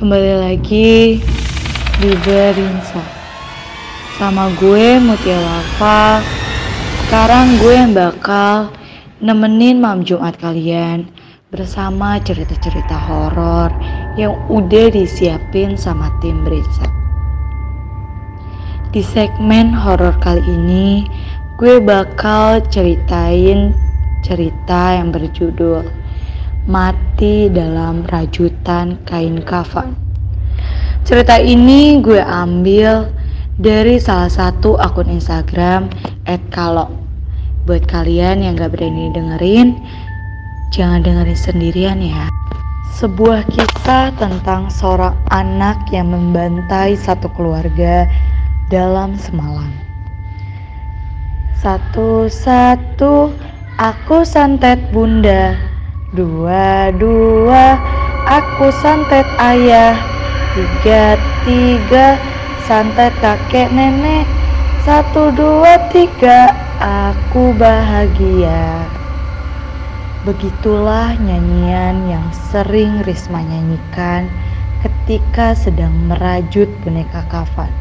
Kembali lagi di Berinsa. Sama gue Mutia Lava. Sekarang gue yang bakal nemenin malam Jumat kalian Bersama cerita-cerita horor yang udah disiapin sama tim Berinsa. Di segmen horor kali ini gue bakal ceritain cerita yang berjudul Mati dalam Rajutan Kain Kafan. Cerita ini gue ambil dari salah satu akun Instagram @kalok. Buat kalian yang gak berani dengerin, jangan dengerin sendirian ya. Sebuah kisah tentang seorang anak yang membantai satu keluarga dalam semalam. Satu-satu aku santet bunda Dua-dua aku santet ayah Tiga-tiga santet kakek nenek Satu dua tiga aku bahagia Begitulah nyanyian yang sering Risma nyanyikan ketika sedang merajut boneka kafan.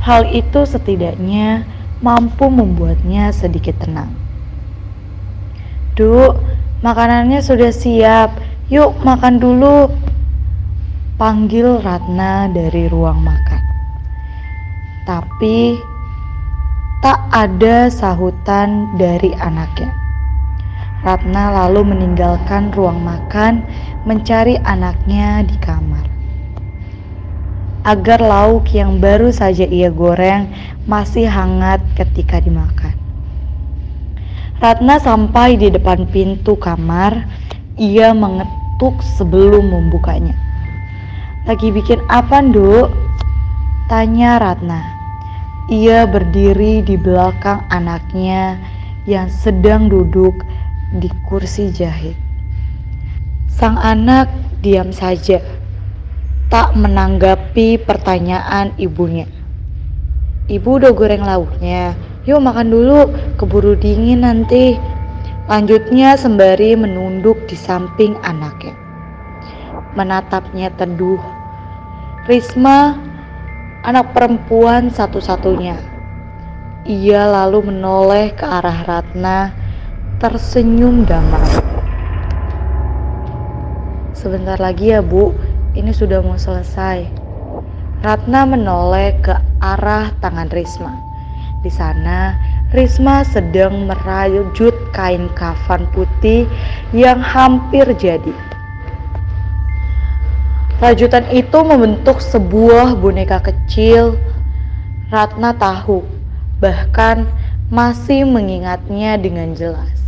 Hal itu setidaknya mampu membuatnya sedikit tenang. Duk, Makanannya sudah siap. Yuk makan dulu. Panggil Ratna dari ruang makan. Tapi tak ada sahutan dari anaknya. Ratna lalu meninggalkan ruang makan mencari anaknya di kamar. Agar lauk yang baru saja ia goreng masih hangat ketika dimakan. Ratna sampai di depan pintu kamar. Ia mengetuk sebelum membukanya. Lagi bikin apa, Nduk? Tanya Ratna. Ia berdiri di belakang anaknya yang sedang duduk di kursi jahit. Sang anak diam saja, tak menanggapi pertanyaan ibunya. Ibu udah goreng lauknya, Yuk makan dulu, keburu dingin nanti. Lanjutnya sembari menunduk di samping anaknya. Menatapnya teduh. Risma, anak perempuan satu-satunya. Ia lalu menoleh ke arah Ratna, tersenyum damai. Sebentar lagi ya bu, ini sudah mau selesai. Ratna menoleh ke arah tangan Risma. Di sana, Risma sedang merajut kain kafan putih yang hampir jadi. Rajutan itu membentuk sebuah boneka kecil. Ratna tahu, bahkan masih mengingatnya dengan jelas.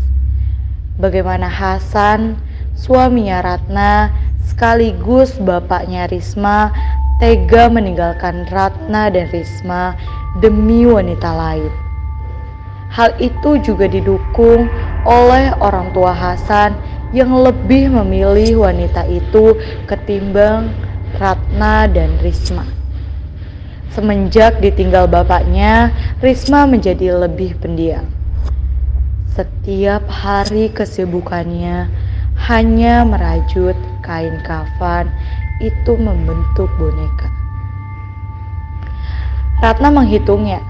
Bagaimana Hasan, suaminya Ratna, sekaligus bapaknya Risma, tega meninggalkan Ratna dan Risma demi wanita lain. Hal itu juga didukung oleh orang tua Hasan yang lebih memilih wanita itu ketimbang Ratna dan Risma. Semenjak ditinggal bapaknya, Risma menjadi lebih pendiam. Setiap hari kesibukannya hanya merajut kain kafan itu membentuk boneka. Ratna menghitungnya.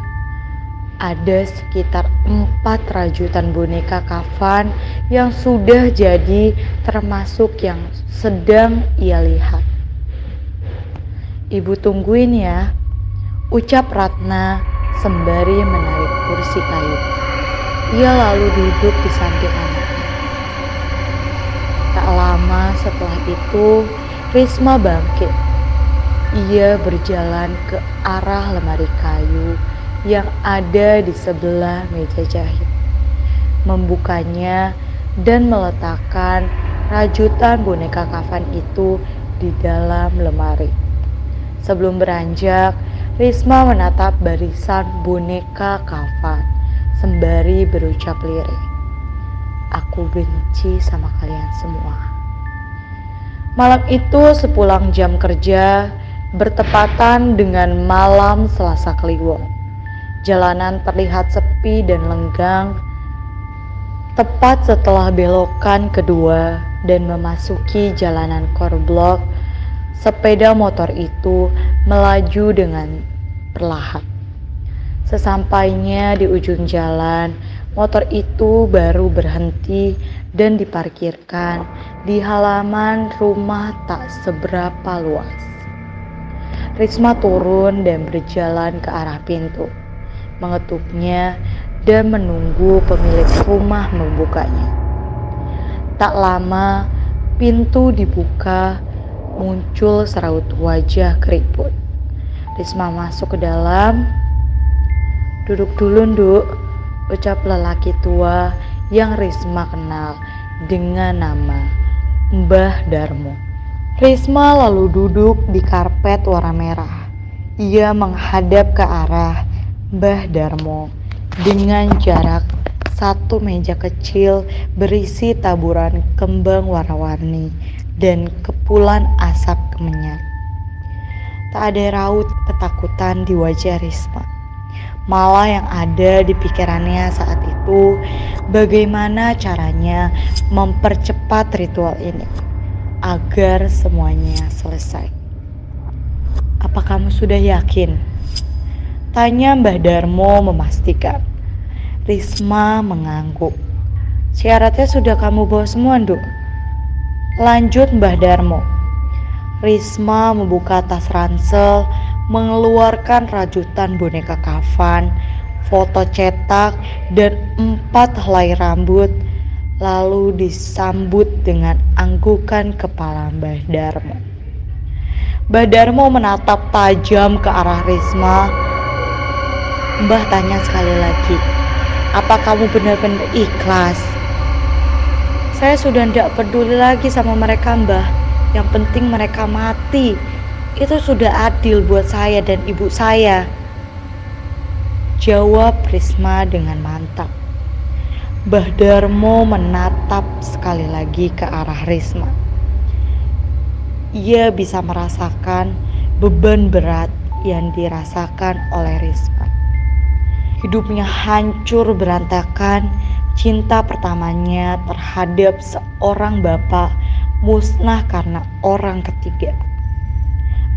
Ada sekitar empat rajutan boneka kafan yang sudah jadi termasuk yang sedang ia lihat. Ibu tungguin ya, ucap Ratna sembari menarik kursi kayu. Ia lalu duduk di samping anaknya. Tak lama setelah itu, Risma bangkit ia berjalan ke arah lemari kayu yang ada di sebelah meja jahit, membukanya dan meletakkan rajutan boneka kafan itu di dalam lemari. Sebelum beranjak, Risma menatap barisan boneka kafan sembari berucap lirik. Aku benci sama kalian semua. Malam itu sepulang jam kerja, bertepatan dengan malam Selasa Kliwon. Jalanan terlihat sepi dan lenggang. Tepat setelah belokan kedua dan memasuki jalanan core block, Sepeda motor itu melaju dengan perlahan. Sesampainya di ujung jalan, motor itu baru berhenti dan diparkirkan di halaman rumah tak seberapa luas. Risma turun dan berjalan ke arah pintu, mengetuknya dan menunggu pemilik rumah membukanya. Tak lama, pintu dibuka, muncul seraut wajah keriput. Risma masuk ke dalam. Duduk dulu, Nduk, ucap lelaki tua yang Risma kenal dengan nama Mbah Darmo. Risma lalu duduk di karpet warna merah. Ia menghadap ke arah Mbah Darmo dengan jarak satu meja kecil berisi taburan kembang warna-warni dan kepulan asap kemenyan. Tak ada raut ketakutan di wajah Risma. Malah yang ada di pikirannya saat itu bagaimana caranya mempercepat ritual ini agar semuanya selesai. Apa kamu sudah yakin? Tanya Mbah Darmo memastikan. Risma mengangguk. Syaratnya sudah kamu bawa semua, Nduk. Lanjut Mbah Darmo. Risma membuka tas ransel, mengeluarkan rajutan boneka kafan, foto cetak, dan empat helai rambut lalu disambut dengan anggukan kepala Mbah Darmo. Mbah Darmo menatap tajam ke arah Risma. Mbah tanya sekali lagi, apa kamu benar-benar ikhlas? Saya sudah tidak peduli lagi sama mereka mbah. Yang penting mereka mati. Itu sudah adil buat saya dan ibu saya. Jawab Risma dengan mantap. Mbah Darmo menatap sekali lagi ke arah Risma. Ia bisa merasakan beban berat yang dirasakan oleh Risma. Hidupnya hancur berantakan, cinta pertamanya terhadap seorang bapak musnah karena orang ketiga.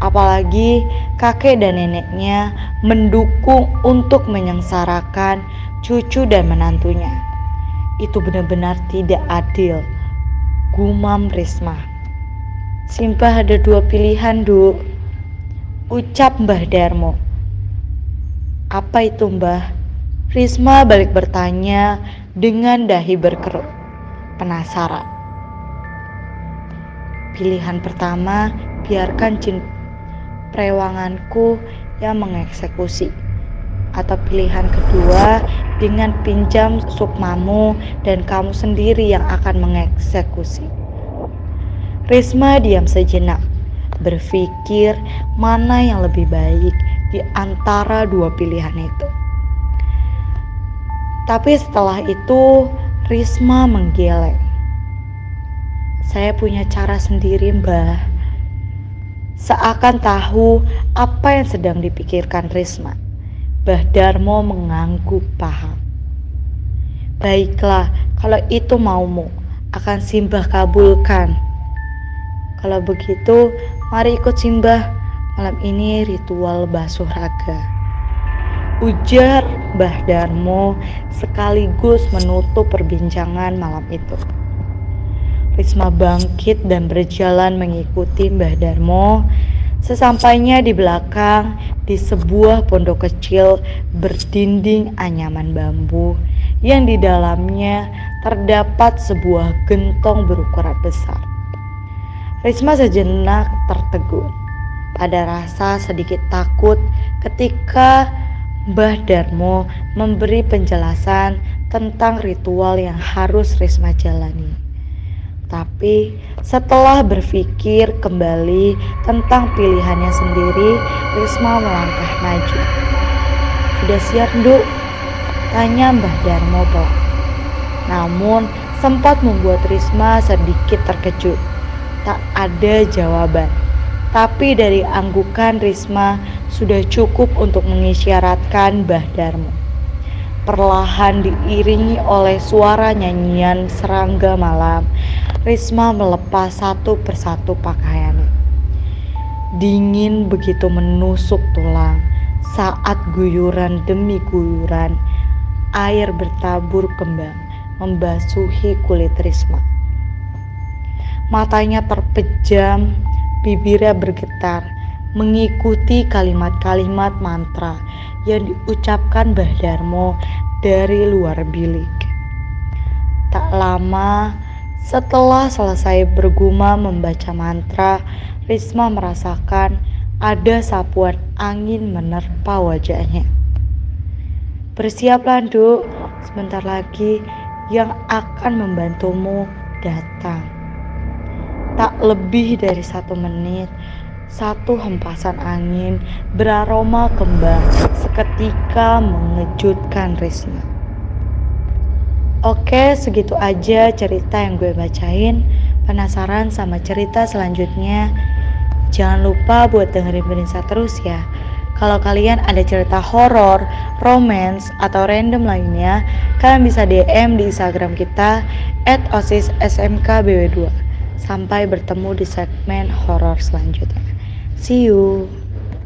Apalagi kakek dan neneknya mendukung untuk menyengsarakan cucu dan menantunya itu benar-benar tidak adil. Gumam Risma. Simpah ada dua pilihan, Duk. Ucap Mbah Darmo. Apa itu, Mbah? Risma balik bertanya dengan dahi berkerut. Penasaran. Pilihan pertama, biarkan jin prewanganku yang mengeksekusi atau pilihan kedua dengan pinjam sukmamu dan kamu sendiri yang akan mengeksekusi. Risma diam sejenak, berpikir mana yang lebih baik di antara dua pilihan itu. Tapi setelah itu Risma menggeleng. Saya punya cara sendiri, Mbah. Seakan tahu apa yang sedang dipikirkan Risma. Bah Darmo mengangguk paham. Baiklah, kalau itu maumu, akan Simbah kabulkan. Kalau begitu, mari ikut Simbah. Malam ini ritual basuh raga. Ujar Bah Darmo sekaligus menutup perbincangan malam itu. Risma bangkit dan berjalan mengikuti Mbah Darmo Sesampainya di belakang, di sebuah pondok kecil berdinding anyaman bambu yang di dalamnya terdapat sebuah gentong berukuran besar. Risma sejenak tertegun. Ada rasa sedikit takut ketika Mbah Darmo memberi penjelasan tentang ritual yang harus Risma jalani. Tapi setelah berpikir kembali tentang pilihannya sendiri, Risma melangkah maju. Sudah siap, Nduk? Tanya Mbah Darmo pelak. Namun sempat membuat Risma sedikit terkejut. Tak ada jawaban. Tapi dari anggukan Risma sudah cukup untuk mengisyaratkan Mbah Darmo perlahan diiringi oleh suara nyanyian serangga malam, Risma melepas satu persatu pakaiannya. Dingin begitu menusuk tulang saat guyuran demi guyuran air bertabur kembang membasuhi kulit Risma. Matanya terpejam, bibirnya bergetar, mengikuti kalimat-kalimat mantra yang diucapkan Mbah Darmo dari luar bilik. Tak lama setelah selesai berguma membaca mantra, Risma merasakan ada sapuan angin menerpa wajahnya. Bersiaplah, Duk. Sebentar lagi yang akan membantumu datang. Tak lebih dari satu menit, satu hempasan angin beraroma kembang seketika mengejutkan Risma. Oke, segitu aja cerita yang gue bacain. Penasaran sama cerita selanjutnya? Jangan lupa buat dengerin Berinsa terus ya. Kalau kalian ada cerita horor, romance, atau random lainnya, kalian bisa DM di Instagram kita @osissmkbw2. Sampai bertemu di segmen horor selanjutnya. See you.